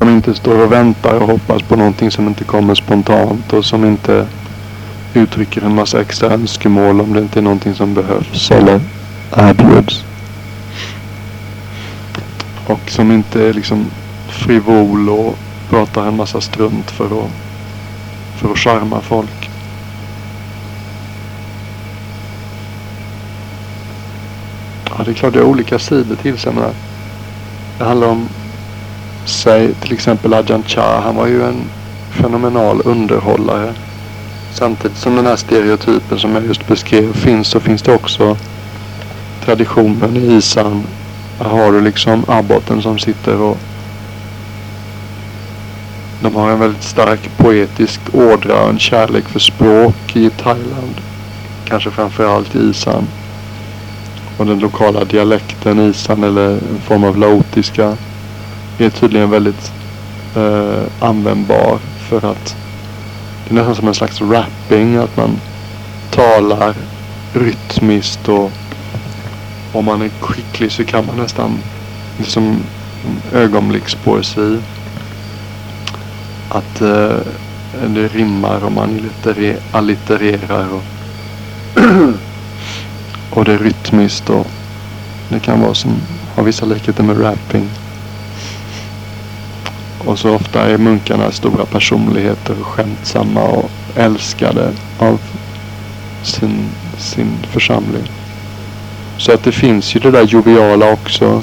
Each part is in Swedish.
Som inte står och väntar och hoppas på någonting som inte kommer spontant och som inte uttrycker en massa extra önskemål om det inte är någonting som behövs eller erbjuds. Och som inte är liksom frivol och pratar en massa strunt för att, för att charma folk. Ja, det är klart det har olika sidor till sig. Men det handlar om, sig till exempel Ajahn Chah. Han var ju en fenomenal underhållare. Samtidigt som den här stereotypen som jag just beskrev finns så finns det också traditionen i Isan. Här har du liksom abboten som sitter och de har en väldigt stark poetisk ådra och en kärlek för språk i Thailand. Kanske framförallt i Isan. Och den lokala dialekten Isan eller en form av laotiska är tydligen väldigt eh, användbar för att det är nästan som en slags rapping. Att man talar rytmiskt och om man är skicklig så kan man nästan liksom ögonblickspoesi. Att eh, det rimmar och man allittererar och, och det är rytmiskt och det kan vara som, Har vissa likheter med rapping. Och så ofta är munkarna stora personligheter och skämtsamma och älskade av sin, sin församling. Så att det finns ju det där joviala också.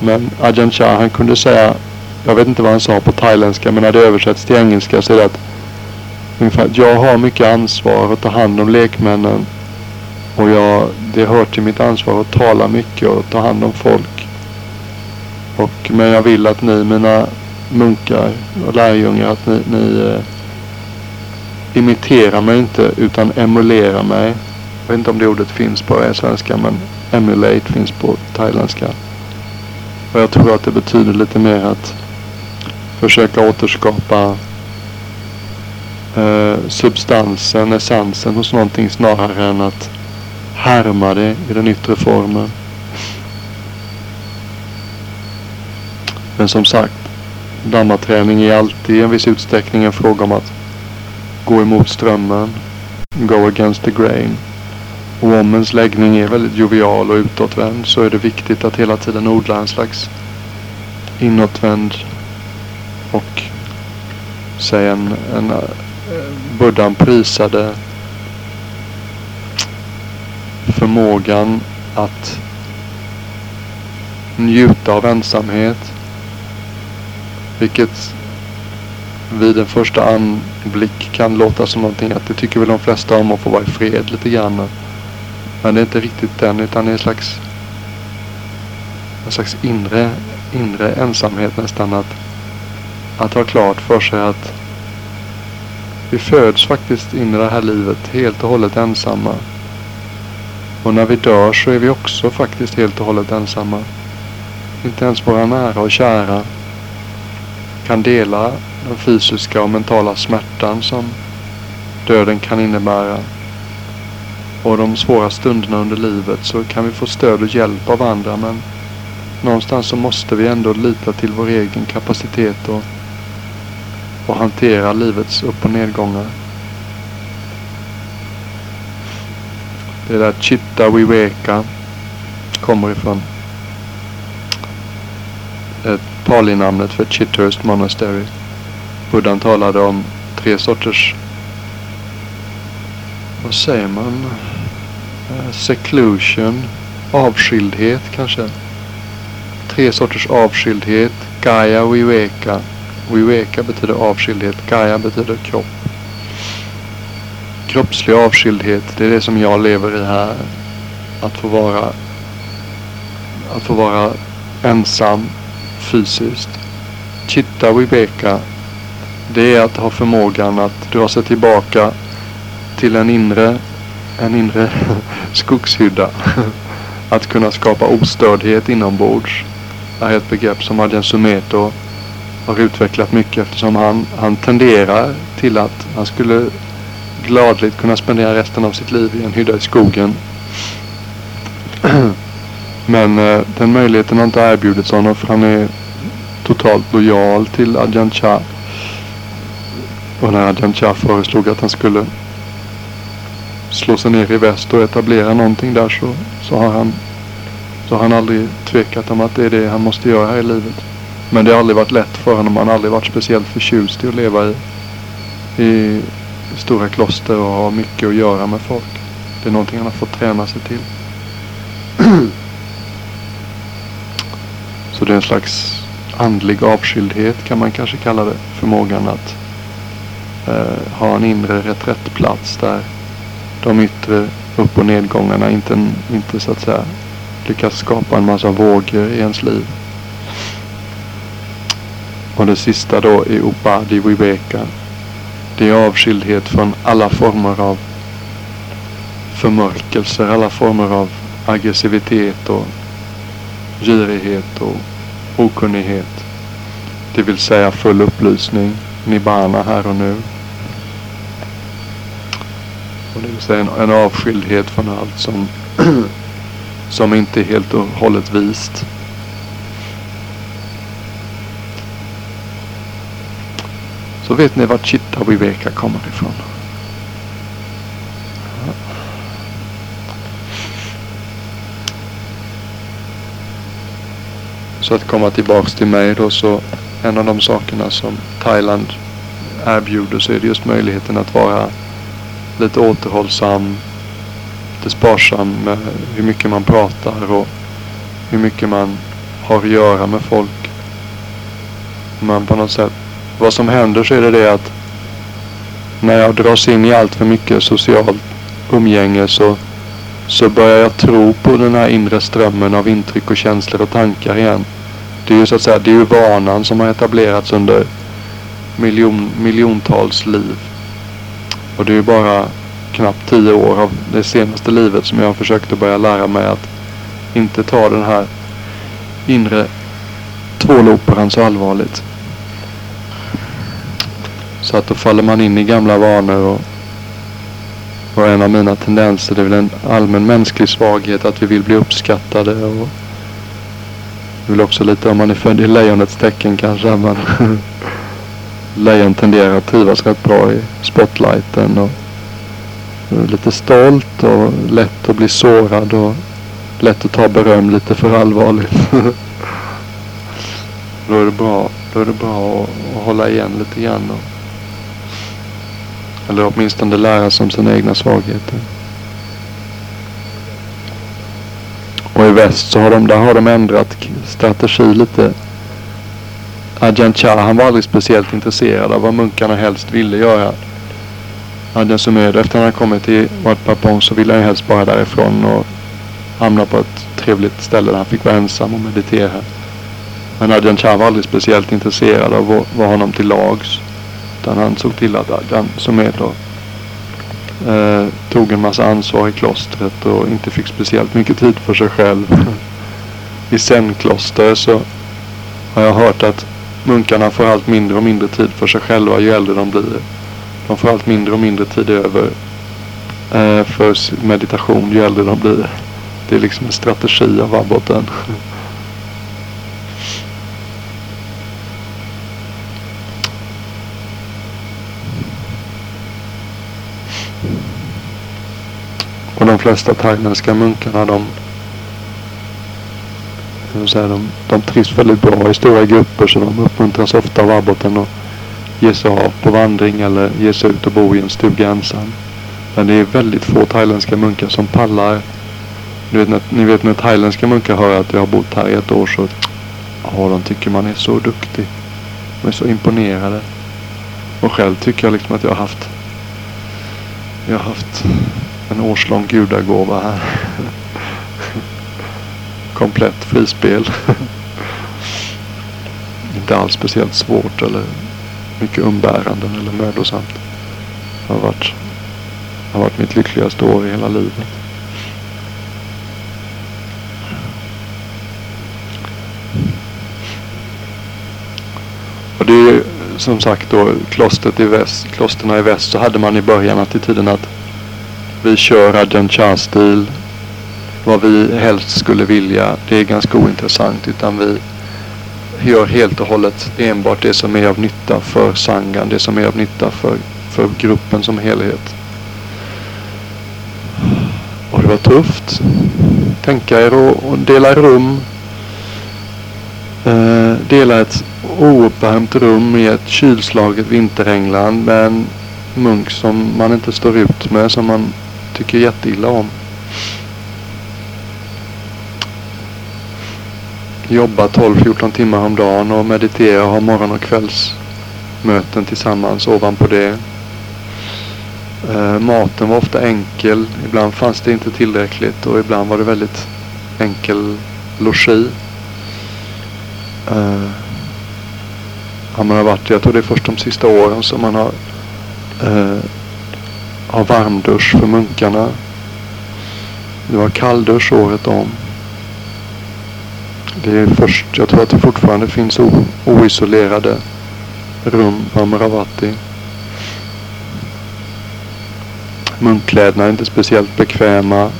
Men Ajahn Chah han kunde säga, jag vet inte vad han sa på thailändska men när det översätts till engelska så är det att ungefär, jag har mycket ansvar att ta hand om lekmännen. Och jag, det hör till mitt ansvar att tala mycket och ta hand om folk. Och, men jag vill att ni, mina munkar och lärjungar att ni, ni eh, imiterar mig inte utan emulerar mig. Jag vet inte om det ordet finns på svenska men emulate finns på thailändska. Och jag tror att det betyder lite mer att försöka återskapa eh, substansen, essensen hos någonting snarare än att härma det i den yttre formen. Men som sagt, Dammaträning är alltid i en viss utsträckning en fråga om att gå emot strömmen. Go against the grain. Och om ens läggning är väldigt jovial och utåtvänd så är det viktigt att hela tiden odla en slags inåtvänd och säg en, en eh, buddhan prisade förmågan att njuta av ensamhet vilket vid en första anblick kan låta som någonting att det tycker väl de flesta om att få vara i fred lite grann. Men det är inte riktigt den utan det är en slags, en slags inre, inre ensamhet nästan. Att, att ha klart för sig att vi föds faktiskt in i det här livet helt och hållet ensamma. Och när vi dör så är vi också faktiskt helt och hållet ensamma. Inte ens våra nära och kära kan dela den fysiska och mentala smärtan som döden kan innebära. Och de svåra stunderna under livet så kan vi få stöd och hjälp av andra men någonstans så måste vi ändå lita till vår egen kapacitet och, och hantera livets upp och nedgångar. Det där chitta viveka kommer ifrån ett palinamnet för Chithurst Monastery. Buddhan talade om tre sorters, vad säger man, eh, seclusion, avskildhet kanske. Tre sorters avskildhet, Gaya Viveka. Viveka betyder avskildhet, Gaya betyder kropp. Kroppslig avskildhet, det är det som jag lever i här. Att få vara, att få vara ensam fysiskt. Chitta Vibeka, det är att ha förmågan att dra sig tillbaka till en inre, en inre skogshydda. Att kunna skapa ostördhet inombords är ett begrepp som Adjan Sumeto har utvecklat mycket eftersom han, han tenderar till att han skulle gladligt kunna spendera resten av sitt liv i en hydda i skogen. Men eh, den möjligheten har inte erbjudits honom för han är totalt lojal till Adjan Chah. Och när Adjan Chah föreslog att han skulle slå sig ner i väst och etablera någonting där så, så har han så har han aldrig tvekat om att det är det han måste göra här i livet. Men det har aldrig varit lätt för honom. Han har aldrig varit speciellt förtjust i att leva i, i stora kloster och ha mycket att göra med folk. Det är någonting han har fått träna sig till. Så det är en slags andlig avskildhet kan man kanske kalla det. Förmågan att eh, ha en inre reträttplats där de yttre upp och nedgångarna inte, inte så att säga lyckas skapa en massa vågor i ens liv. Och det sista då är Upadi Viveka. Det är avskildhet från alla former av förmörkelser, alla former av aggressivitet och girighet och okunnighet. Det vill säga full upplysning, nibbana här och nu. Och det vill säga en, en avskildhet från allt som, som inte är helt och hållet vist. Så vet ni var Chitta Viveka kommer ifrån. Så att komma tillbaks till mig då så en av de sakerna som Thailand erbjuder så är det just möjligheten att vara lite återhållsam, lite sparsam med hur mycket man pratar och hur mycket man har att göra med folk. Man på något sätt, vad som händer så är det det att när jag dras in i allt för mycket socialt umgänge så, så börjar jag tro på den här inre strömmen av intryck och känslor och tankar igen. Det är ju så att säga, det är ju vanan som har etablerats under miljon, miljontals liv. Och det är ju bara knappt tio år av det senaste livet som jag har försökt att börja lära mig att inte ta den här inre tvåloperan så allvarligt. Så att då faller man in i gamla vanor och, och en av mina tendenser det är väl en allmän mänsklig svaghet att vi vill bli uppskattade och det är väl också lite om man är född i lejonets tecken kanske. Men lejon tenderar att trivas rätt bra i spotlighten. Och lite stolt och lätt att bli sårad och lätt att ta beröm lite för allvarligt. då är det bra, då är det bra att, att hålla igen lite grann. Och, eller åtminstone lära sig om sina egna svagheter. Och i väst så har de, där har de ändrat strategi lite. Ajahn Chah han var aldrig speciellt intresserad av vad munkarna helst ville göra. Ajahn Sumedho efter han kommit till Wat Papong så ville han helst bara därifrån och hamna på ett trevligt ställe där han fick vara ensam och meditera. Men Ajahn Chah var aldrig speciellt intresserad av att vara honom till lags. Utan han såg till att Ajahn Sumedho eh, tog en massa ansvar i klostret och inte fick speciellt mycket tid för sig själv. I zenkloster så har jag hört att munkarna får allt mindre och mindre tid för sig själva ju äldre de blir. De får allt mindre och mindre tid över eh, för meditation ju äldre de blir. Det är liksom en strategi av abboten. Flesta thailändska munkarna de, säga, de, de trivs väldigt bra i stora grupper så de uppmuntras ofta av abboten att ge sig av på vandring eller ge sig ut och bo i en stuga ensam. Men det är väldigt få thailändska munkar som pallar. Ni vet, när, ni vet när thailändska munkar hör att jag har bott här i ett år så ja, de tycker man är så duktig. De är så imponerade. Och själv tycker jag liksom att jag har haft jag har haft en årslång gudagåva här. Komplett frispel. Inte alls speciellt svårt eller mycket umbäranden eller mödosamt. Det har varit, har varit mitt lyckligaste år i hela livet. Och det är som sagt då klostret i väst, klosterna i väst så hade man i början attityden att vi kör Ajahn Chah-stil. Vad vi helst skulle vilja, det är ganska ointressant. Utan vi, gör helt och hållet enbart det som är av nytta för sangan, det som är av nytta för, för gruppen som helhet. Och det var tufft. Tänka er att dela rum. Eh, dela ett ouppvärmt rum i ett kylslaget vinterhängland med en munk som man inte står ut med, som man tycker jätteilla om. Jobba 12-14 timmar om dagen och meditera och ha morgon och kvällsmöten tillsammans ovanpå det. Eh, maten var ofta enkel. Ibland fanns det inte tillräckligt och ibland var det väldigt enkel logi. Eh, har man varit, jag tror det är först de sista åren som man har, eh, ha varmdusch för munkarna. Det var kalldusch året om. Det är först, jag tror att det fortfarande finns oisolerade rum på Amaravati. Munkkläderna är inte speciellt bekväma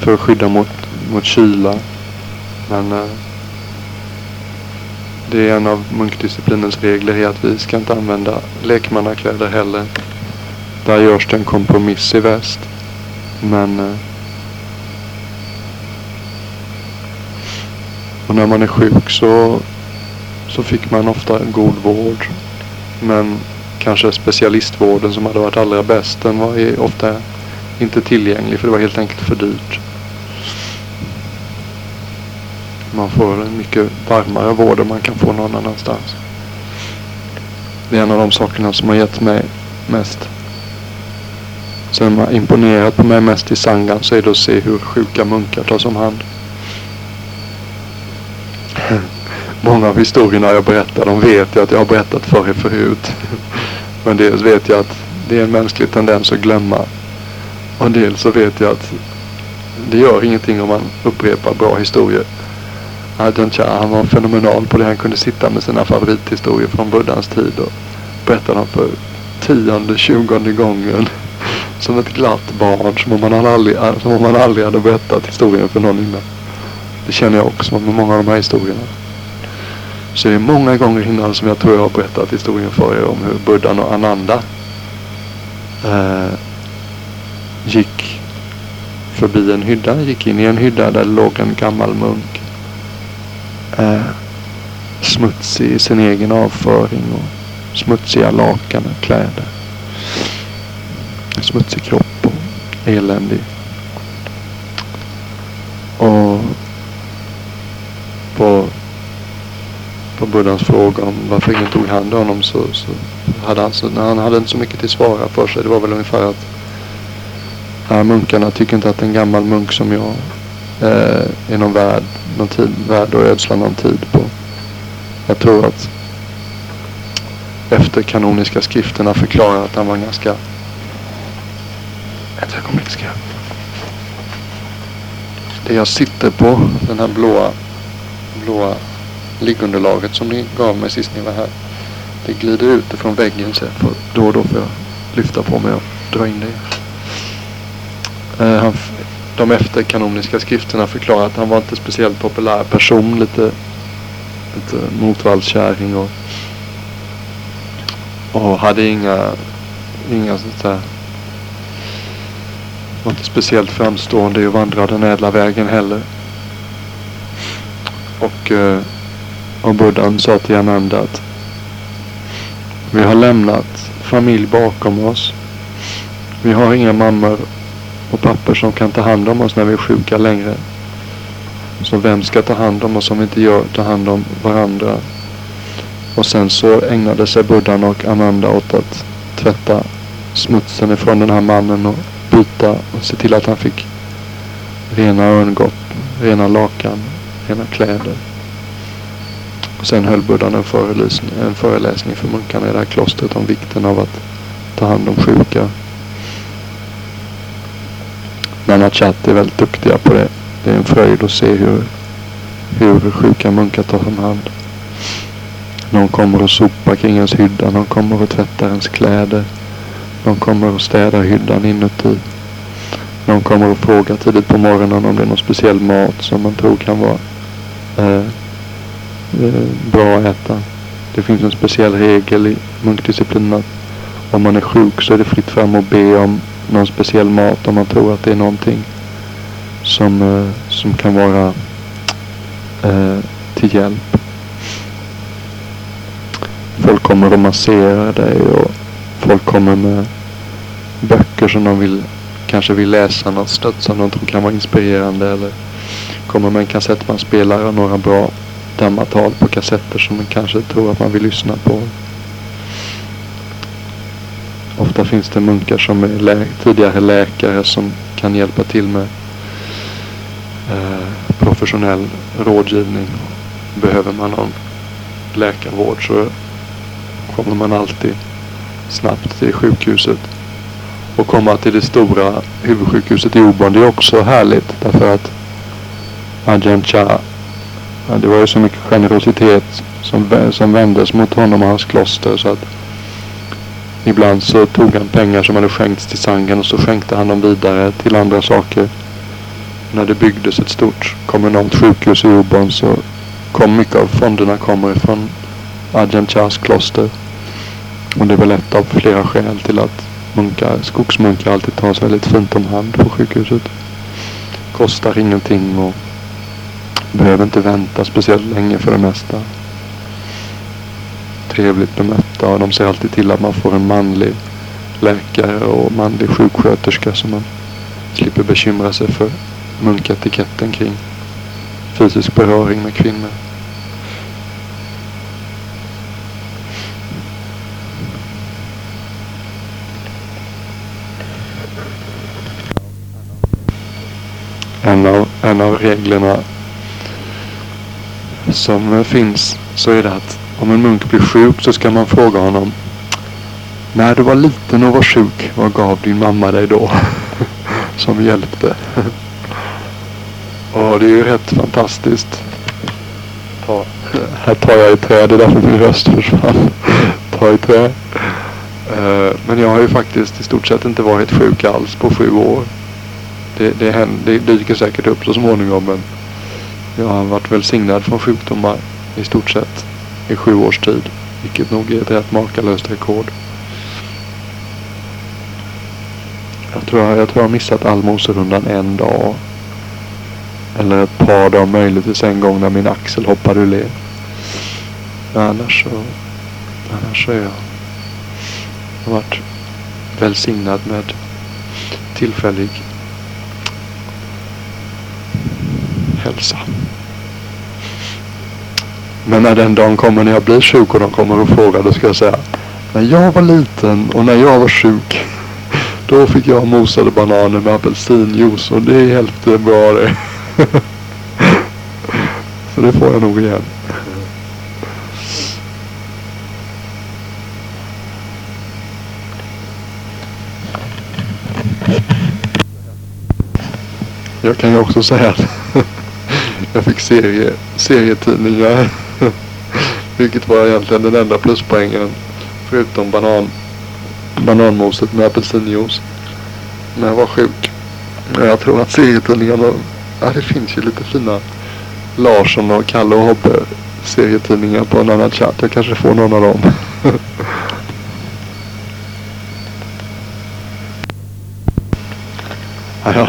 för att skydda mot, mot kyla. Men eh, det är en av munkdisciplinens regler är att vi ska inte använda lekmannakläder heller. Där görs det en kompromiss i väst. Men eh, och när man är sjuk så, så fick man ofta god vård. Men kanske specialistvården som hade varit allra bäst. Den var ofta inte tillgänglig för det var helt enkelt för dyrt. Man får en mycket varmare vård än man kan få någon annanstans. Det är en av de sakerna som har gett mig mest. Som har imponerat på mig mest i Sangan så är det att se hur sjuka munkar tas om hand. Många av historierna jag berättar, de vet jag att jag har berättat för er förut. Men dels vet jag att det är en mänsklig tendens att glömma. Och dels så vet jag att det gör ingenting om man upprepar bra historier. Ajahn Chah, han var fenomenal på det. Han kunde sitta med sina favorithistorier från buddhans tid och berätta dem för tionde, tjugonde gången. Som ett glatt barn, som om man aldrig, som om man aldrig hade berättat historien för någon innan. Det känner jag också med många av de här historierna. Så det är många gånger innan som jag tror jag har berättat historien för er om hur Buddhan och Ananda eh, gick förbi en hydda, gick in i en hydda där det låg en gammal munk. Eh, smutsig i sin egen avföring och smutsiga lakan och kläder. Smutsig kropp och eländig. Och på på Buddhas fråga om varför ingen tog hand om honom så, så hade han, så, han hade inte så mycket till svara för sig. Det var väl ungefär att här munkarna tycker inte att en gammal munk som jag eh, är någon värd, någon tid, värd att ödsla någon tid på. Jag tror att efter kanoniska skrifterna förklarar att han var ganska... Ett ögonblick ska jag... Det jag sitter på, den här blåa, blåa liggunderlaget som ni gav mig sist ni var här. Det glider ut ifrån väggen så får, då och då får jag lyfta på mig och dra in det. igen. han, de efterkanoniska skrifterna förklarar att han var inte speciellt populär person. Lite, lite motvallskärring och, och hade inga, inga sånt där var inte speciellt framstående i att vandra den ädla vägen heller. Och eh, och Buddhan sa till Ananda att vi har lämnat familj bakom oss. Vi har inga mammor och pappor som kan ta hand om oss när vi är sjuka längre. Så vem ska ta hand om oss om vi inte gör, ta hand om varandra? Och sen så ägnade sig Buddhan och Ananda åt att tvätta smutsen ifrån den här mannen och byta och se till att han fick rena örngott, rena lakan, rena kläder. Och sen höll Buddhan en föreläsning, en föreläsning för munkarna i det här klostret om vikten av att ta hand om sjuka. Nanachat är väldigt duktiga på det. Det är en fröjd att se hur, hur sjuka munkar tar om hand. Någon kommer och sopar kring ens hydda. Någon kommer och tvättar ens kläder. De kommer och städar hyddan inuti. De kommer och frågar tidigt på morgonen om det är någon speciell mat som man tror kan vara eh, eh, bra att äta. Det finns en speciell regel i munkdisciplinen att om man är sjuk så är det fritt fram att be om någon speciell mat om man tror att det är någonting som, eh, som kan vara eh, till hjälp. Folk kommer och masserar dig och folk kommer med böcker som de vill kanske vill läsa något stött som de tror kan vara inspirerande eller kommer med en kassettbandspelare och några bra dammatal på kassetter som man kanske tror att man vill lyssna på. Ofta finns det munkar som är lä tidigare läkare som kan hjälpa till med eh, professionell rådgivning. Behöver man någon läkarvård så kommer man alltid snabbt till sjukhuset. Och komma till det stora huvudsjukhuset i Obon. det är också härligt därför att Ajahn Chah det var ju så mycket generositet som, som vändes mot honom och hans kloster så att ibland så tog han pengar som hade skänkts till Sangen och så skänkte han dem vidare till andra saker. När det byggdes ett stort kommunalt sjukhus i Obon så kom mycket av fonderna kommer ifrån Ajahn Chahs kloster. Och det är väl ett av flera skäl till att munkar, skogsmunkar alltid tas väldigt fint om hand på sjukhuset. Kostar ingenting och behöver inte vänta speciellt länge för det mesta. Trevligt bemötta och de ser alltid till att man får en manlig läkare och manlig sjuksköterska så man slipper bekymra sig för munketiketten kring fysisk beröring med kvinnor. En av, en av reglerna som finns så är det att om en munk blir sjuk så ska man fråga honom När du var liten och var sjuk, vad gav din mamma dig då? som hjälpte. och det är ju rätt fantastiskt. Ta, här tar jag i trä, det är därför min röst försvann. Ta i trä. Eh, men jag har ju faktiskt i stort sett inte varit sjuk alls på sju år. Det, det, händer, det dyker säkert upp så småningom men jag har varit välsignad från sjukdomar i stort sett i sju års tid. Vilket nog är ett rätt makalöst rekord. Jag tror jag, jag, tror jag har missat allmoserundan en dag. Eller ett par dagar möjligtvis en gång när min axel hoppade ur led. Annars så, annars så är jag, jag har varit välsignad med tillfällig hälsa. Men när den dagen kommer när jag blir sjuk och de kommer och frågar då ska jag säga när jag var liten och när jag var sjuk då fick jag mosade bananer med apelsinjuice och det hjälpte bra det. Så det får jag nog igen. Jag kan ju också säga att fick serie, serietidningar. Vilket var egentligen den enda pluspoängen. Förutom banan, bananmoset med apelsinjuice. När jag var sjuk. Men jag tror att serietidningarna, ja det finns ju lite fina Larsson och Kalle och Hobbe serietidningar på en annan chatt. Jag kanske får någon av dem. ja,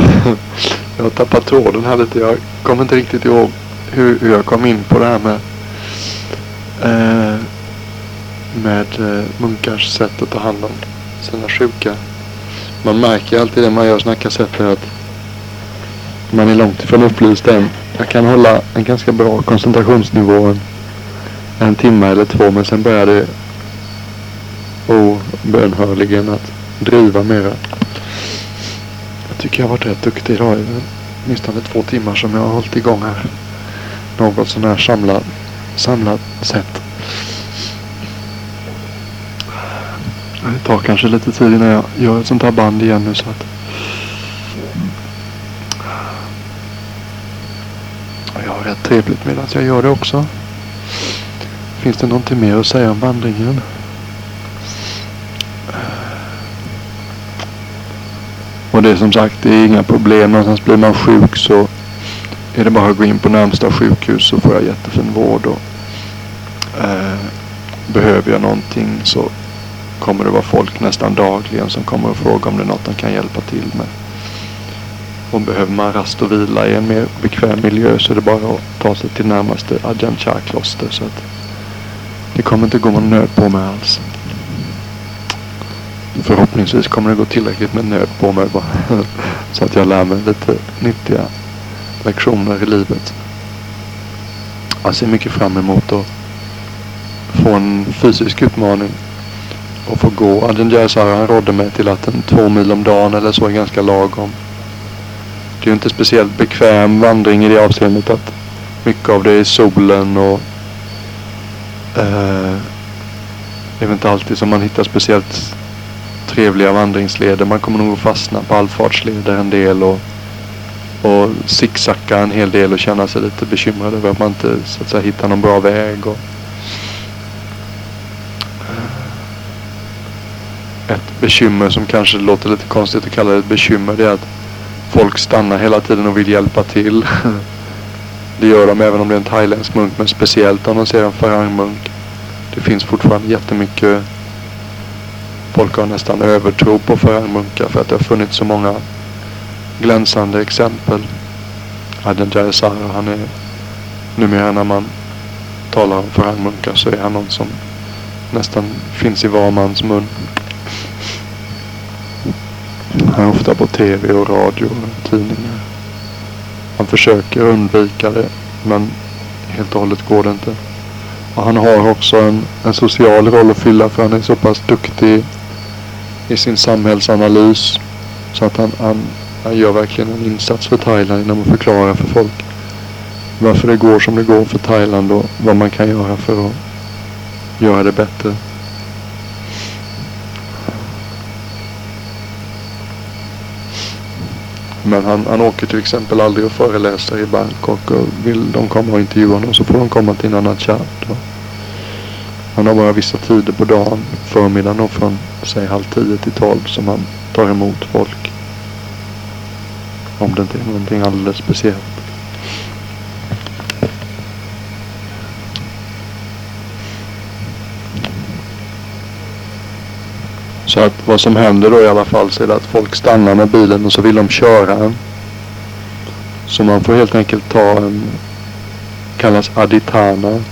jag har tappat tråden här lite. Jag kommer inte riktigt ihåg hur, hur jag kom in på det här med eh, med eh, munkars sätt att ta hand om sina sjuka. Man märker alltid det man gör sådana kassetter att man är långt ifrån upplyst än. Jag kan hålla en ganska bra koncentrationsnivå en, en timme eller två men sen börjar det obönhörligen att driva mera tycker jag har varit rätt duktig idag. Det är åtminstone två timmar som jag har hållit igång här. Något sån här samlat, samlat sätt. Det tar kanske lite tid innan jag gör ett sånt här band igen nu så att jag har rätt trevligt medan jag gör det också. Finns det någonting mer att säga om vandringen? Och det är som sagt, det är inga problem. Någonstans blir man sjuk så är det bara att gå in på närmsta sjukhus så får jag jättefin vård. Och eh, behöver jag någonting så kommer det vara folk nästan dagligen som kommer och fråga om det är något de kan hjälpa till med. Och behöver man rast och vila i en mer bekväm miljö så är det bara att ta sig till närmaste Ajahn Chah-kloster. Så att det kommer inte gå någon nöd på mig alls. Förhoppningsvis kommer det gå tillräckligt med nöd på mig bara. Så att jag lär mig lite nyttiga lektioner i livet. Jag ser mycket fram emot att få en fysisk utmaning. Och få gå. Adjan Jaisara han rådde mig till att en två mil om dagen eller så är ganska lagom. Det är ju inte speciellt bekväm vandring i det avseendet att mycket av det är solen och eh, det är väl inte alltid som man hittar speciellt trevliga vandringsleder. Man kommer nog att fastna på allfartsleder en del och, och zigzacka en hel del och känna sig lite bekymrad över att man inte så att säga, hittar någon bra väg. Och, ett bekymmer som kanske låter lite konstigt att kalla det ett bekymmer det är att folk stannar hela tiden och vill hjälpa till. Det gör de även om det är en thailändsk munk men speciellt om de ser en farangmunk. Det finns fortfarande jättemycket Folk har nästan övertro på farangmunkar för att det har funnits så många glänsande exempel. Adjan Jayasara han är numera när man talar om förhandmunkar så är han någon som nästan finns i var mans mun. Han är ofta på tv och radio och tidningar. Han försöker undvika det men helt och hållet går det inte. Och han har också en, en social roll att fylla för han är så pass duktig i sin samhällsanalys. Så att han, han, han gör verkligen en insats för Thailand genom att förklara för folk varför det går som det går för Thailand och vad man kan göra för att göra det bättre. Men han, han åker till exempel aldrig och föreläser i Bangkok och vill de komma och intervjua honom så får de komma till Nanachat. Han har bara vissa tider på dagen, förmiddagen och från säg halv tio till tolv som han tar emot folk. Om det inte är någonting alldeles speciellt. Så att vad som händer då i alla fall så är det att folk stannar med bilen och så vill de köra en. Så man får helt enkelt ta en, kallas aditana,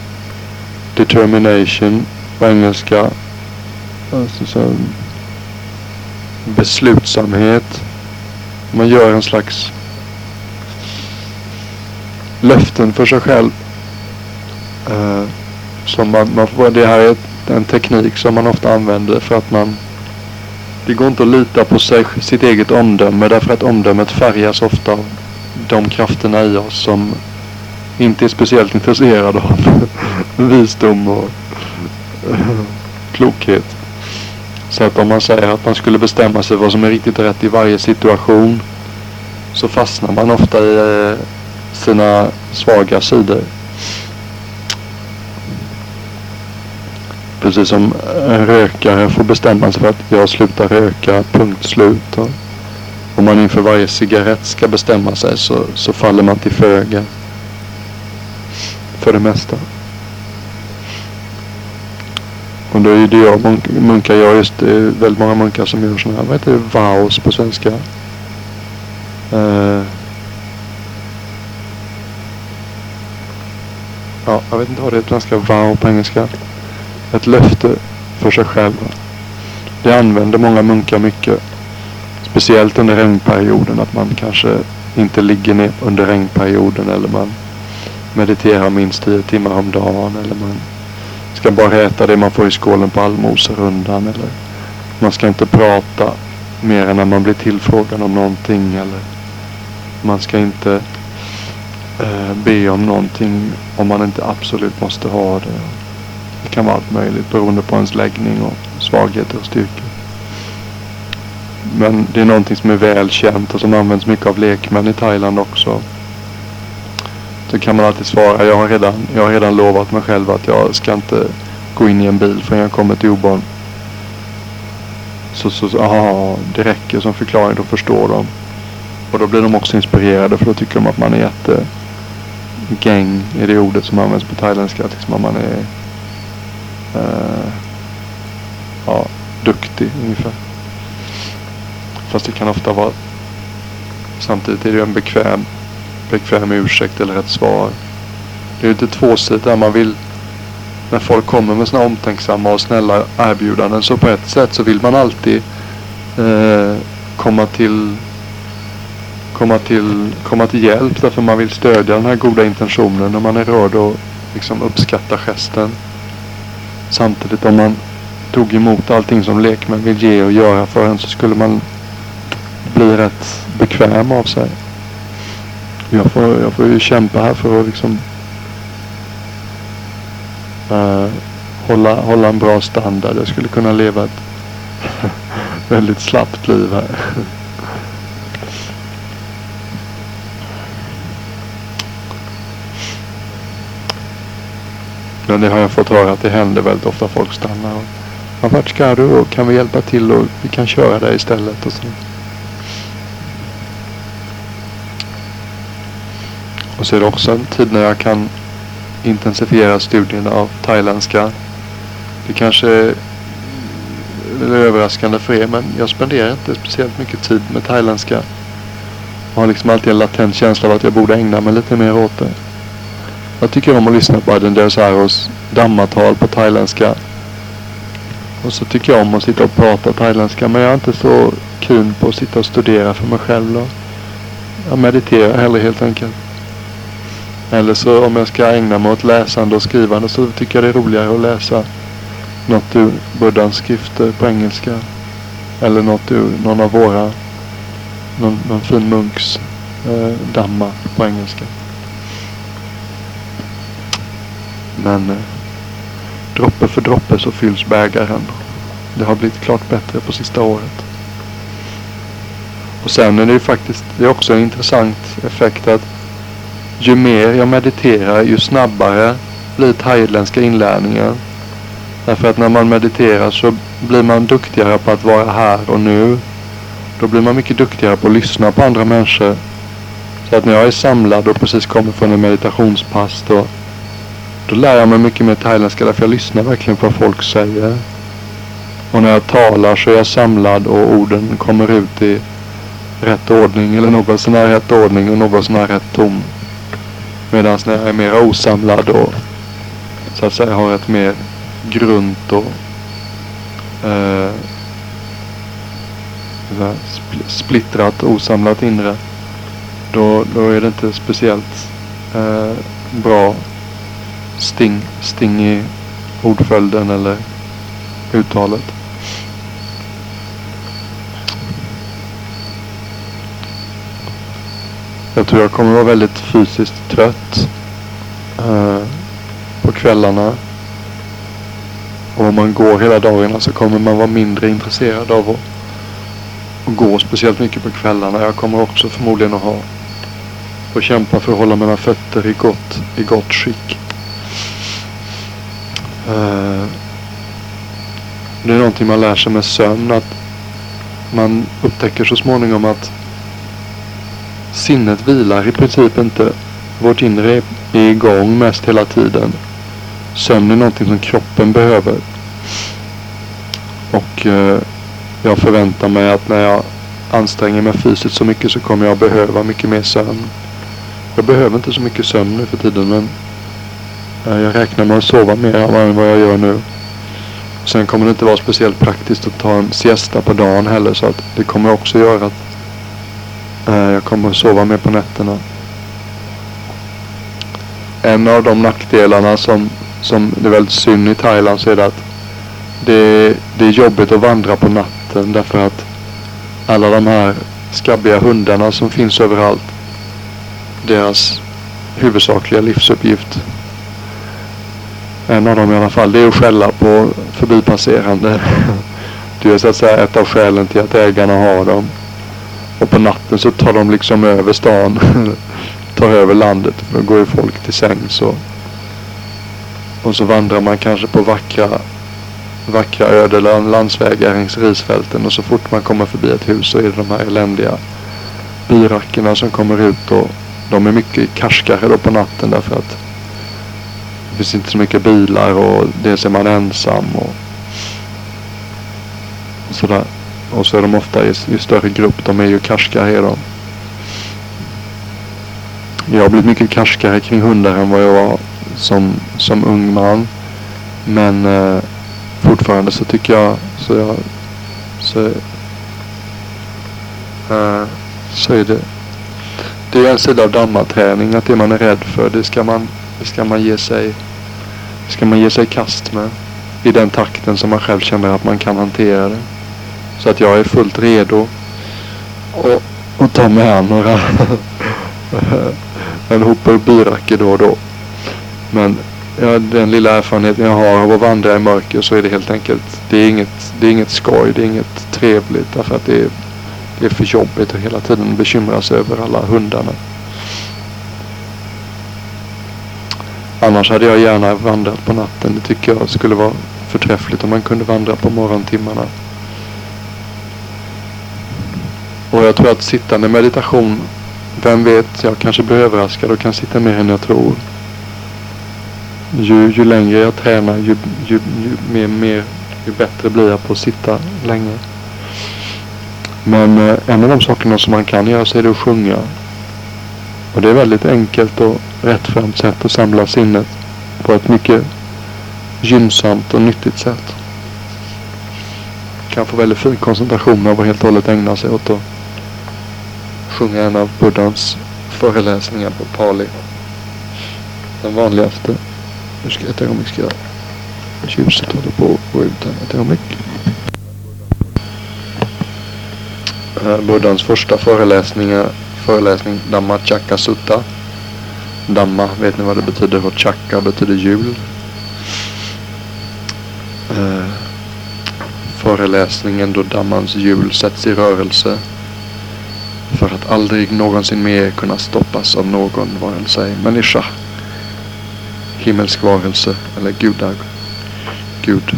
determination på engelska. Alltså så beslutsamhet. Man gör en slags löften för sig själv. Uh, som man, man får, det här är en teknik som man ofta använder för att man det går inte att lita på sig, sitt eget omdöme därför att omdömet färgas ofta av de krafterna i oss som inte är speciellt intresserad av visdom och klokhet. Så att om man säger att man skulle bestämma sig vad som är riktigt rätt i varje situation så fastnar man ofta i eh, sina svaga sidor. Precis som en rökare får bestämma sig för att jag slutar röka, punkt slut. Om man inför varje cigarett ska bestämma sig så, så faller man till föga. För det mesta. Och då är det jag munkar gör just det är väldigt många munkar som gör sådana här, vad heter det, vows på svenska? Uh, ja, jag vet inte vad det är på svenska, vow på engelska. Ett löfte för sig själv. Det använder många munkar mycket. Speciellt under regnperioden, att man kanske inte ligger ner under regnperioden eller man mediterar minst tio timmar om dagen eller man ska bara äta det man får i skålen på allmoserundan eller man ska inte prata mer än när man blir tillfrågad om någonting eller man ska inte eh, be om någonting om man inte absolut måste ha det. Det kan vara allt möjligt beroende på ens läggning och svagheter och styrkor. Men det är någonting som är väl känt och som används mycket av lekmän i Thailand också. Då kan man alltid svara, jag har redan, jag har redan lovat mig själv att jag ska inte gå in i en bil förrän jag kommer till Oborn. Så, så, aha, det räcker som förklaring, då förstår de. Och då blir de också inspirerade för då tycker de att man är jätte... Gang är det ordet som används på thailändska. Liksom att man är eh, ja, duktig ungefär. Fast det kan ofta vara samtidigt är det ju en bekväm, bekväm ursäkt eller ett svar. Det är lite tvåsidigt man vill när folk kommer med sådana omtänksamma och snälla erbjudanden så på ett sätt så vill man alltid eh, komma till komma till, komma till hjälp därför man vill stödja den här goda intentionen när man är rörd och liksom uppskattar gesten. Samtidigt om man tog emot allting som lekmän vill ge och göra för en så skulle man bli rätt bekväm av sig. Jag får, jag får ju kämpa här för att liksom uh, hålla, hålla en bra standard. Jag skulle kunna leva ett väldigt slappt liv här. Men det har jag fått höra att det händer väldigt ofta. Folk stannar och ja, vart ska du och kan vi hjälpa till och vi kan köra dig istället och så. Och så är det också en tid när jag kan intensifiera studierna av thailändska. Det kanske är överraskande för er men jag spenderar inte speciellt mycket tid med thailändska. Jag har liksom alltid en latent känsla av att jag borde ägna mig lite mer åt det. Jag tycker om att lyssna på Aden Desaros dammatal på thailändska. Och så tycker jag om att sitta och prata thailändska men jag är inte så kul på att sitta och studera för mig själv. Då. Jag mediterar hellre helt enkelt. Eller så om jag ska ägna mig åt läsande och skrivande så tycker jag det är roligare att läsa något ur Buddhas skrifter på engelska. Eller något ur någon av våra, någon, någon fin munks eh, damma på engelska. Men eh, droppe för droppe så fylls bägaren. Det har blivit klart bättre på sista året. Och sen är det ju faktiskt, det är också en intressant effekt att ju mer jag mediterar ju snabbare blir thailändska inlärningen. Därför att när man mediterar så blir man duktigare på att vara här och nu. Då blir man mycket duktigare på att lyssna på andra människor. Så att när jag är samlad och precis kommer från en meditationspass då, då lär jag mig mycket mer thailändska därför jag lyssnar verkligen på vad folk säger. Och när jag talar så är jag samlad och orden kommer ut i rätt ordning eller något sån här rätt ordning och något sån här rätt tom. Medan när jag är mer osamlad och så att säga har ett mer grunt och eh, splittrat, osamlat inre. Då, då är det inte speciellt eh, bra sting, sting i ordföljden eller uttalet. Jag tror jag kommer vara väldigt fysiskt trött eh, på kvällarna. Och om man går hela dagarna så kommer man vara mindre intresserad av att, att gå speciellt mycket på kvällarna. Jag kommer också förmodligen att ha och kämpa för att hålla mina fötter i gott, i gott skick. Eh, det är någonting man lär sig med sömn. Att man upptäcker så småningom att sinnet vilar i princip inte. Vårt inre är igång mest hela tiden. Sömn är någonting som kroppen behöver. Och eh, jag förväntar mig att när jag anstränger mig fysiskt så mycket så kommer jag behöva mycket mer sömn. Jag behöver inte så mycket sömn nu för tiden men eh, jag räknar med att sova mer än vad jag gör nu. Sen kommer det inte vara speciellt praktiskt att ta en siesta på dagen heller så att det kommer också göra att Eh, jag kommer att sova mer på nätterna. En av de nackdelarna som, som det är väldigt synd i Thailand så är det att det, det är jobbigt att vandra på natten därför att alla de här skabbiga hundarna som finns överallt. Deras huvudsakliga livsuppgift. En av dem i alla fall. Det är att skälla på förbipasserande. Det är så att säga ett av skälen till att ägarna har dem. Och på natten så tar de liksom över stan. tar över landet. Då går ju folk till sängs och, och så vandrar man kanske på vackra vackra öde landsvägar längs risfälten och så fort man kommer förbi ett hus så är det de här eländiga byrackerna som kommer ut och de är mycket karskare då på natten därför att det finns inte så mycket bilar och dels är man ensam och, och sådär. Och så är de ofta i, i större grupp. De är ju karskare är de. Jag har blivit mycket karskare kring hundar än vad jag var som, som ung man. Men eh, fortfarande så tycker jag så jag så, eh, så är det det är en sida av dammaträning att det man är rädd för det ska man, det ska man ge sig det ska man ge sig i kast med i den takten som man själv känner att man kan hantera det. Så att jag är fullt redo och, och ta mig an några en hoper biracker då och då. Men ja, den lilla erfarenheten jag har av att vandra i mörker så är det helt enkelt, det är inget, det är inget skoj, det är inget trevligt därför att det är, det är för jobbigt att hela tiden bekymra sig över alla hundarna. Annars hade jag gärna vandrat på natten. Det tycker jag skulle vara förträffligt om man kunde vandra på morgontimmarna. Och jag tror att sittande meditation, vem vet, jag kanske blir överraskad och kan sitta mer än jag tror. Ju, ju längre jag tränar, ju, ju, ju, mer, mer, ju bättre blir jag på att sitta länge. Men eh, en av de sakerna som man kan göra så är det att sjunga. Och det är väldigt enkelt och rättframt sätt att samla sinnet på ett mycket gynnsamt och nyttigt sätt. Kan få väldigt fin koncentration av att helt och hållet ägna sig åt att sjunga en av Buddhans föreläsningar på pali. Den vanligaste. Nu ska jag ett ögonblick ska ljuset håller på att gå ut här ett ögonblick. Buddhans första föreläsningar, föreläsning Dhamma Chakka Sutta. Dhamma, vet ni vad det betyder? Och Chakka betyder jul. Eh, föreläsningen då Dhammans hjul sätts i rörelse för att aldrig någonsin mer kunna stoppas av någon, vare sig människa, himmelsk varelse eller gudar, gud,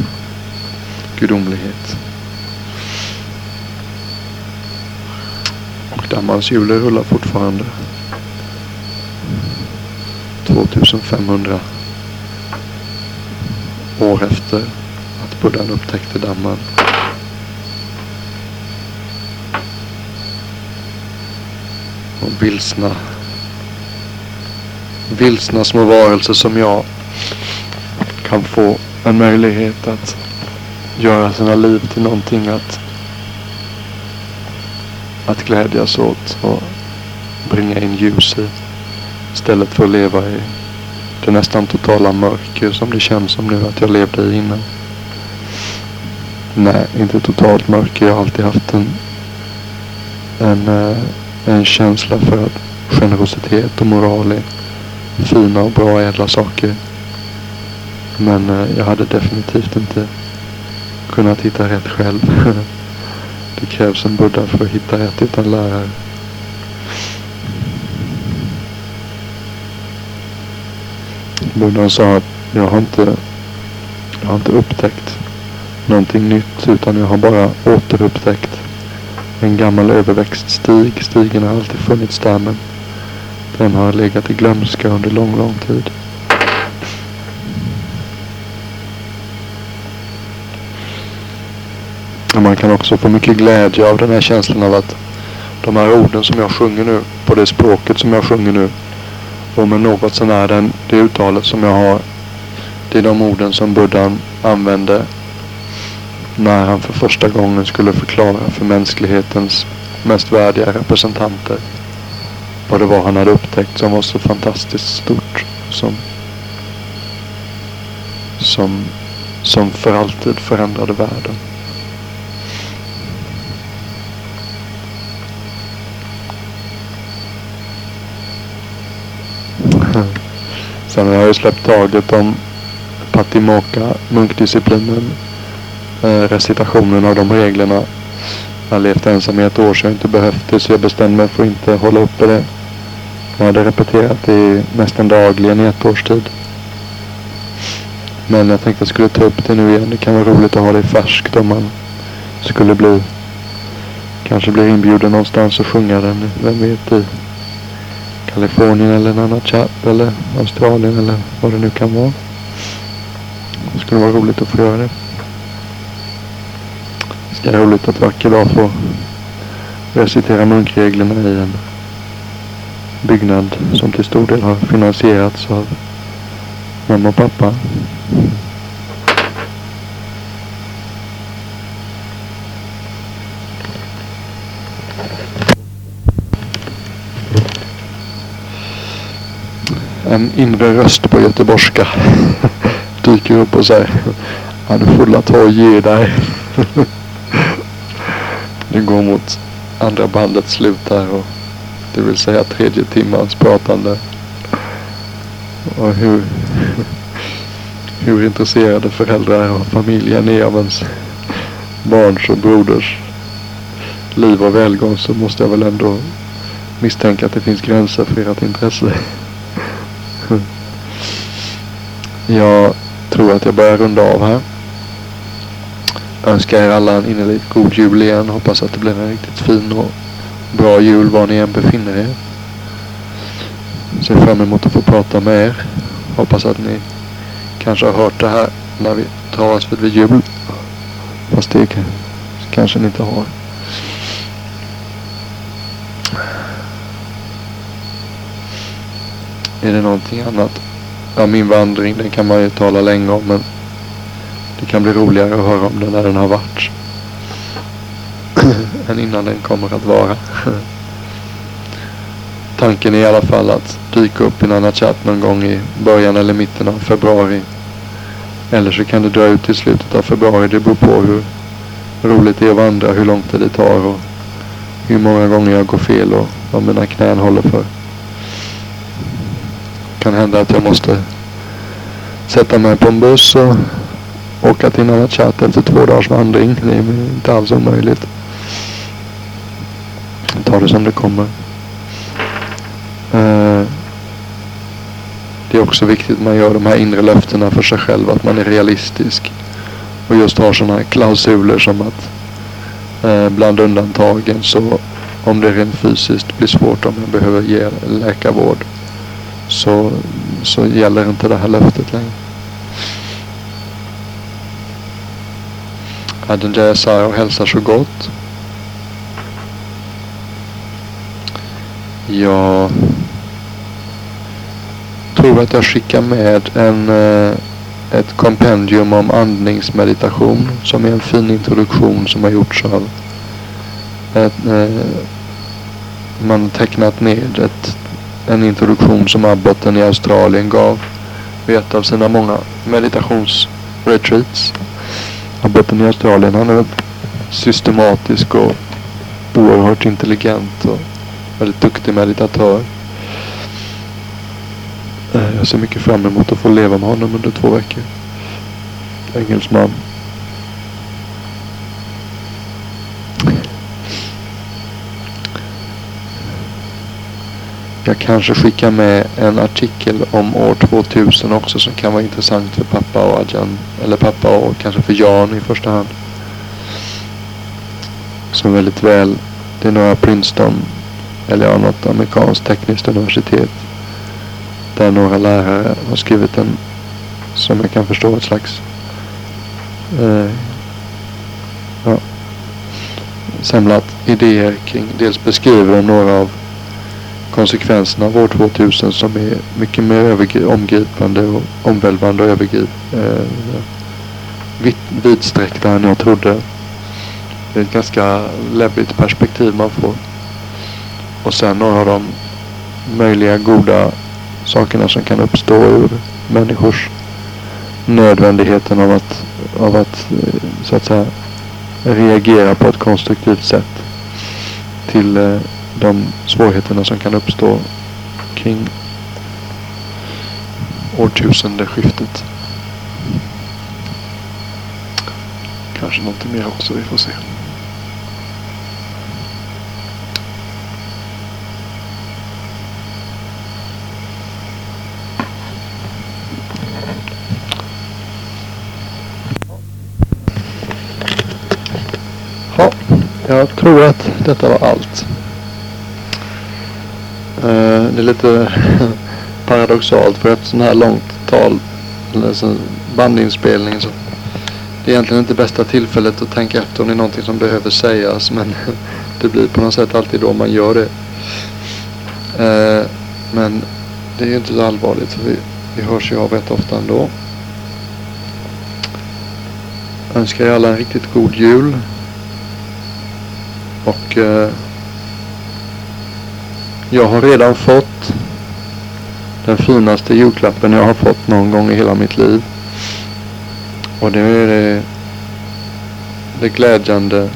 gudomlighet. Och dammans hjul rullar fortfarande. 2500 år efter att Buddhan upptäckte dammen Och vilsna, vilsna små varelser som jag kan få en möjlighet att göra sina liv till någonting att, att glädjas åt och bringa in ljus i. Istället för att leva i det nästan totala mörker som det känns som nu att jag levde i innan. Nej, inte totalt mörker. Jag har alltid haft en, en, eh, en känsla för att generositet och moral är fina och bra ädla saker. Men eh, jag hade definitivt inte kunnat hitta rätt själv. Det krävs en buddha för att hitta rätt utan lärare. Buddhan sa att jag har inte, jag har inte upptäckt någonting nytt utan jag har bara återupptäckt en gammal överväxt stig. Stigen har alltid funnits där men den har legat i glömska under lång, lång tid. Man kan också få mycket glädje av den här känslan av att de här orden som jag sjunger nu, på det språket som jag sjunger nu, och med något sånär den, det uttalet som jag har. Det är de orden som Buddhan använde när han för första gången skulle förklara för mänsklighetens mest värdiga representanter vad det var han hade upptäckt som var så fantastiskt stort. Som, som, som för alltid förändrade världen. Sen har jag ju släppt taget om Patimoka, munkdisciplinen, recitationen av de reglerna. Jag har levt ensam i ett år så jag har inte behövt det så jag bestämde mig för att inte hålla uppe det. Jag hade repeterat det nästan dagligen i ett års tid. Men jag tänkte att jag skulle ta upp det nu igen. Det kan vara roligt att ha det färskt om man skulle bli kanske blir inbjuden någonstans och sjunga den. Vem vet i Kalifornien eller en annan chatt eller Australien eller vad det nu kan vara. Det skulle vara roligt att få göra det ganska roligt att vacker dag få recitera munkreglerna i en byggnad som till stor del har finansierats av mamma och pappa. En inre röst på göteborgska dyker upp och säger han är får ta och ge dig. Det går mot andra bandets slut här och det vill säga tredje timmans pratande. Och hur, hur intresserade föräldrar och familjen är av ens barns och broders liv och välgång så måste jag väl ändå misstänka att det finns gränser för ert intresse. Jag tror att jag börjar runda av här. Önskar er alla en innerligt god jul igen. Hoppas att det blir en riktigt fin och bra jul var ni än befinner er. Ser fram emot att få prata med er. Hoppas att ni kanske har hört det här när vi tar oss vid jul. Fast det kanske ni inte har. Är det någonting annat? Ja, min vandring den kan man ju tala länge om men det kan bli roligare att höra om den när den har varit. än innan den kommer att vara. Tanken är i alla fall att dyka upp i en annan chatt någon gång i början eller mitten av februari. Eller så kan det dra ut till slutet av februari. Det beror på hur roligt det är att vandra, hur långt det tar och hur många gånger jag går fel och vad mina knän håller för. Det kan hända att jag måste sätta mig på en buss och åka till en annan efter två dagars vandring. Det är inte alls omöjligt. Ta det som det kommer. Eh, det är också viktigt att man gör de här inre löftena för sig själv. Att man är realistisk. Och just har sådana här klausuler som att eh, bland undantagen så om det rent fysiskt blir svårt om jag behöver ge läkarvård så, så gäller inte det här löftet längre. Adonjaya och hälsar så gott. Jag tror att jag skickar med en, eh, ett kompendium om andningsmeditation som är en fin introduktion som har gjorts av ett, eh, man har tecknat ned ett, en introduktion som abboten i Australien gav vid ett av sina många meditationsretreats. Han bor på i Australien han är systematisk och oerhört intelligent och väldigt duktig meditatör. Eh, jag ser mycket fram emot att få leva med honom under två veckor. Engelsman. Jag kanske skickar med en artikel om år 2000 också som kan vara intressant för pappa och Adjan. Eller pappa och kanske för Jan i första hand. Som väldigt väl. Det är några Princeton eller ja, något amerikanskt tekniskt universitet. Där några lärare har skrivit en, som jag kan förstå, ett slags eh, ja, samlat idéer kring, dels beskriver de några av konsekvenserna av år 2000 som är mycket mer omgripande och omvälvande och övergrip, eh, vidsträckta än jag trodde. Det är ett ganska läbbigt perspektiv man får. Och sen några av de möjliga goda sakerna som kan uppstå ur människors nödvändigheten av att, av att eh, så att säga reagera på ett konstruktivt sätt till eh, de svårigheterna som kan uppstå kring årtusendeskiftet. Kanske någonting mer också, vi får se. Ja, jag tror att detta var allt. Eh, det är lite paradoxalt för ett sånt här långt tal, eller så bandinspelning så det är egentligen inte bästa tillfället att tänka efter om det är någonting som behöver sägas men det blir på något sätt alltid då man gör det. Eh, men det är ju inte så allvarligt för vi, vi hörs ju av rätt ofta ändå. Önskar er alla en riktigt god jul. Och eh, jag har redan fått den finaste julklappen jag har fått någon gång i hela mitt liv. Och det är det, det glädjande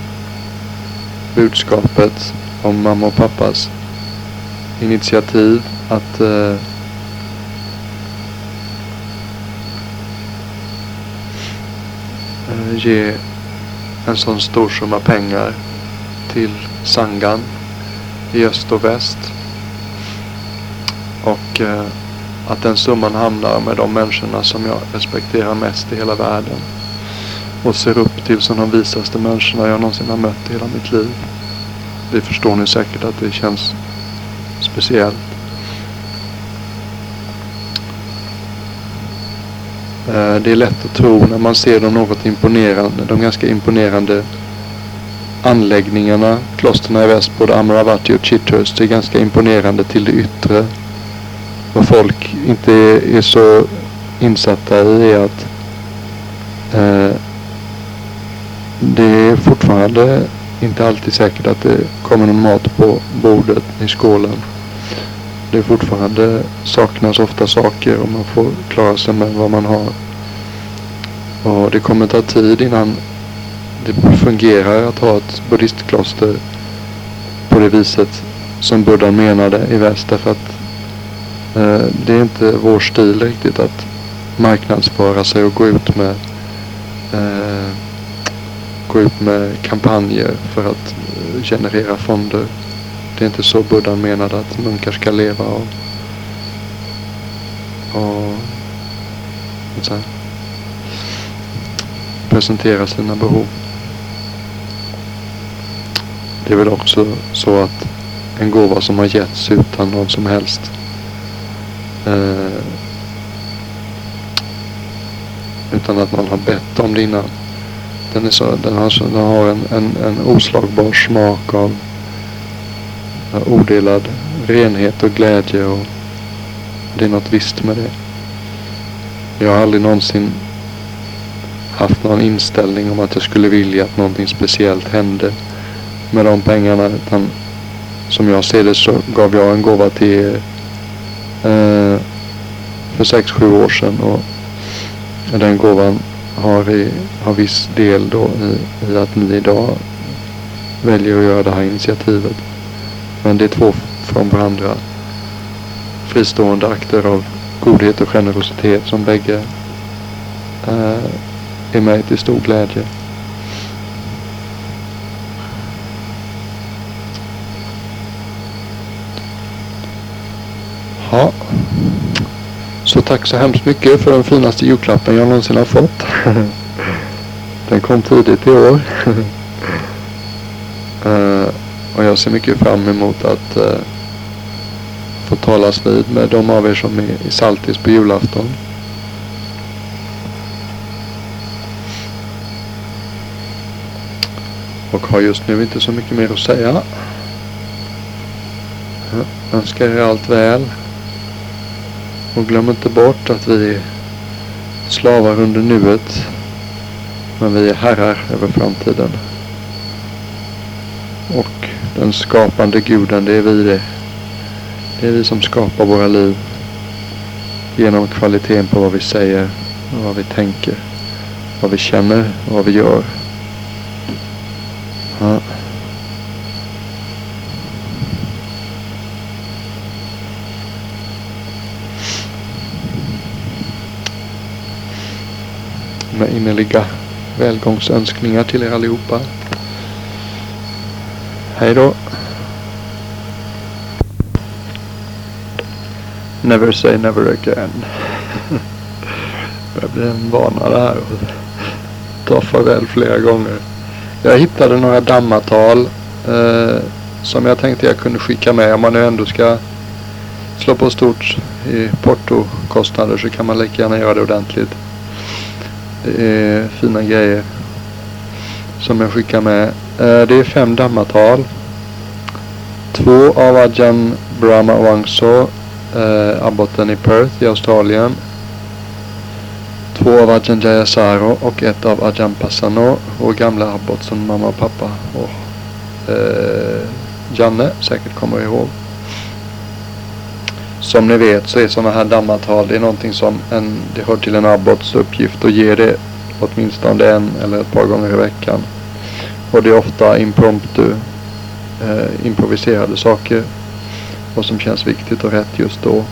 budskapet om mamma och pappas initiativ att eh, ge en sån stor summa pengar till Sangan i öst och väst. Och eh, att den summan hamnar med de människorna som jag respekterar mest i hela världen. Och ser upp till som de visaste människorna jag någonsin har mött i hela mitt liv. Det förstår ni säkert att det känns speciellt. Eh, det är lätt att tro när man ser de något imponerande, de ganska imponerande anläggningarna, klostren i väst, både Amaravati och Chithurst, är ganska imponerande till det yttre. Vad folk inte är, så insatta i är att eh, det är fortfarande inte alltid säkert att det kommer någon mat på bordet i skålen. Det är fortfarande saknas ofta saker och man får klara sig med vad man har. Och det kommer ta tid innan det fungerar att ha ett buddhistkloster på det viset som Buddha menade i väst. Därför att Eh, det är inte vår stil riktigt att marknadsföra sig och gå ut med eh, gå ut med kampanjer för att eh, generera fonder. Det är inte så Buddha menade att munkar ska leva och, och så presentera sina behov. Det är väl också så att en gåva som har getts utan någon som helst eh, utan att man har bett om det innan. Den, är så, den har, den har en, en, en oslagbar smak av eh, odelad renhet och glädje och det är något visst med det. Jag har aldrig någonsin haft någon inställning om att jag skulle vilja att någonting speciellt hände med de pengarna. Utan som jag ser det så gav jag en gåva till er för sex sju år sedan. Och den gåvan har, vi, har viss del då i, i att ni idag väljer att göra det här initiativet. Men det är två från varandra fristående akter av godhet och generositet som bägge eh, är mig till stor glädje. Ja. Tack så hemskt mycket för den finaste julklappen jag någonsin har fått. Den kom tidigt i år. uh, och jag ser mycket fram emot att uh, få talas vid med de av er som är i Saltis på julafton. Och har just nu inte så mycket mer att säga. Jag önskar er allt väl. Och glöm inte bort att vi är slavar under nuet. Men vi är herrar över framtiden. Och den skapande guden, det är vi det. Det är vi som skapar våra liv. Genom kvaliteten på vad vi säger och vad vi tänker. Vad vi känner och vad vi gör. Ja. med innerliga välgångsönskningar till er allihopa. Hej då. Never say never again. Jag blir en vana det här ta farväl flera gånger. Jag hittade några dammatal eh, som jag tänkte jag kunde skicka med om man nu ändå ska slå på stort i portokostnader så kan man lika gärna göra det ordentligt. Det är fina grejer som jag skickar med. Eh, det är fem dammatal. Två av Ajahn Brahma Wangso, eh, abboten i Perth i Australien. Två av Ajahn Jayasaro och ett av Ajahn Passano, vår gamla abbot som mamma och pappa och eh, Janne säkert kommer ihåg. Som ni vet så är sådana här dammatal, det är någonting som en, det hör till en abbots uppgift att ge det åtminstone en eller ett par gånger i veckan. Och det är ofta impromptu, eh, improviserade saker. Vad som känns viktigt och rätt just då.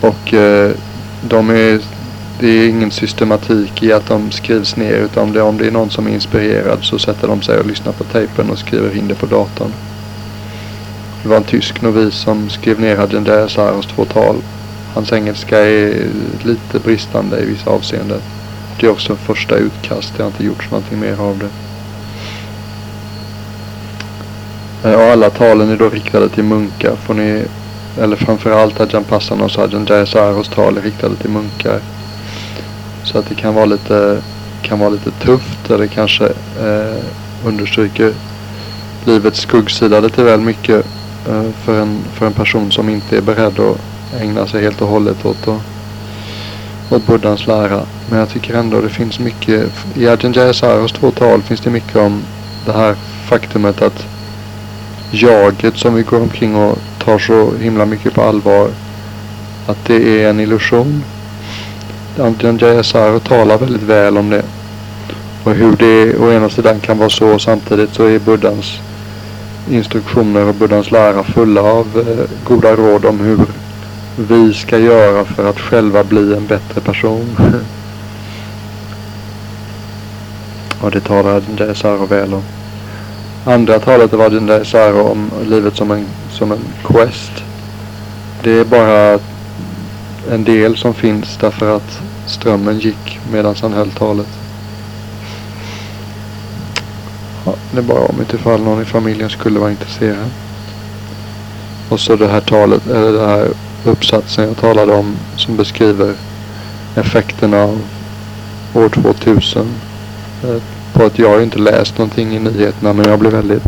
Och eh, de är, det är ingen systematik i att de skrivs ner utan det, om det är någon som är inspirerad så sätter de sig och lyssnar på tejpen och skriver in det på datorn. Det var en tysk novis som skrev ner Agenda Saros två tal. Hans engelska är lite bristande i vissa avseenden. Det är också första utkast. Det har inte gjorts någonting mer av det. Eh, och alla talen är då riktade till munkar. Får ni, eller framförallt Ajahn Passanos och Ajahn Jayasaros tal är riktade till munkar. Så att det kan vara lite, kan vara lite tufft eller kanske eh, understryker livets skuggsida lite väl mycket Eh, för, en, för en person som inte är beredd att ägna sig helt och hållet åt, åt buddhans lära. Men jag tycker ändå det finns mycket, i Ajahn Jayasaros två tal finns det mycket om det här faktumet att jaget som vi går omkring och tar så himla mycket på allvar. Att det är en illusion. Ajahn Jayasaro talar väldigt väl om det. Och hur det å ena sidan kan vara så och samtidigt så är buddhans instruktioner och buddhans lära fulla av eh, goda råd om hur vi ska göra för att själva bli en bättre person. och det talar Ajahn väl om. Andra talet var den där om livet som en, som en quest. Det är bara en del som finns därför att strömmen gick medan han höll talet. Ja, det är bara om ifall någon i familjen skulle vara intresserad. Och så det här talet, eller den här uppsatsen jag talade om som beskriver effekterna av år 2000 eh, på att jag inte läst någonting i nyheterna men jag blev väldigt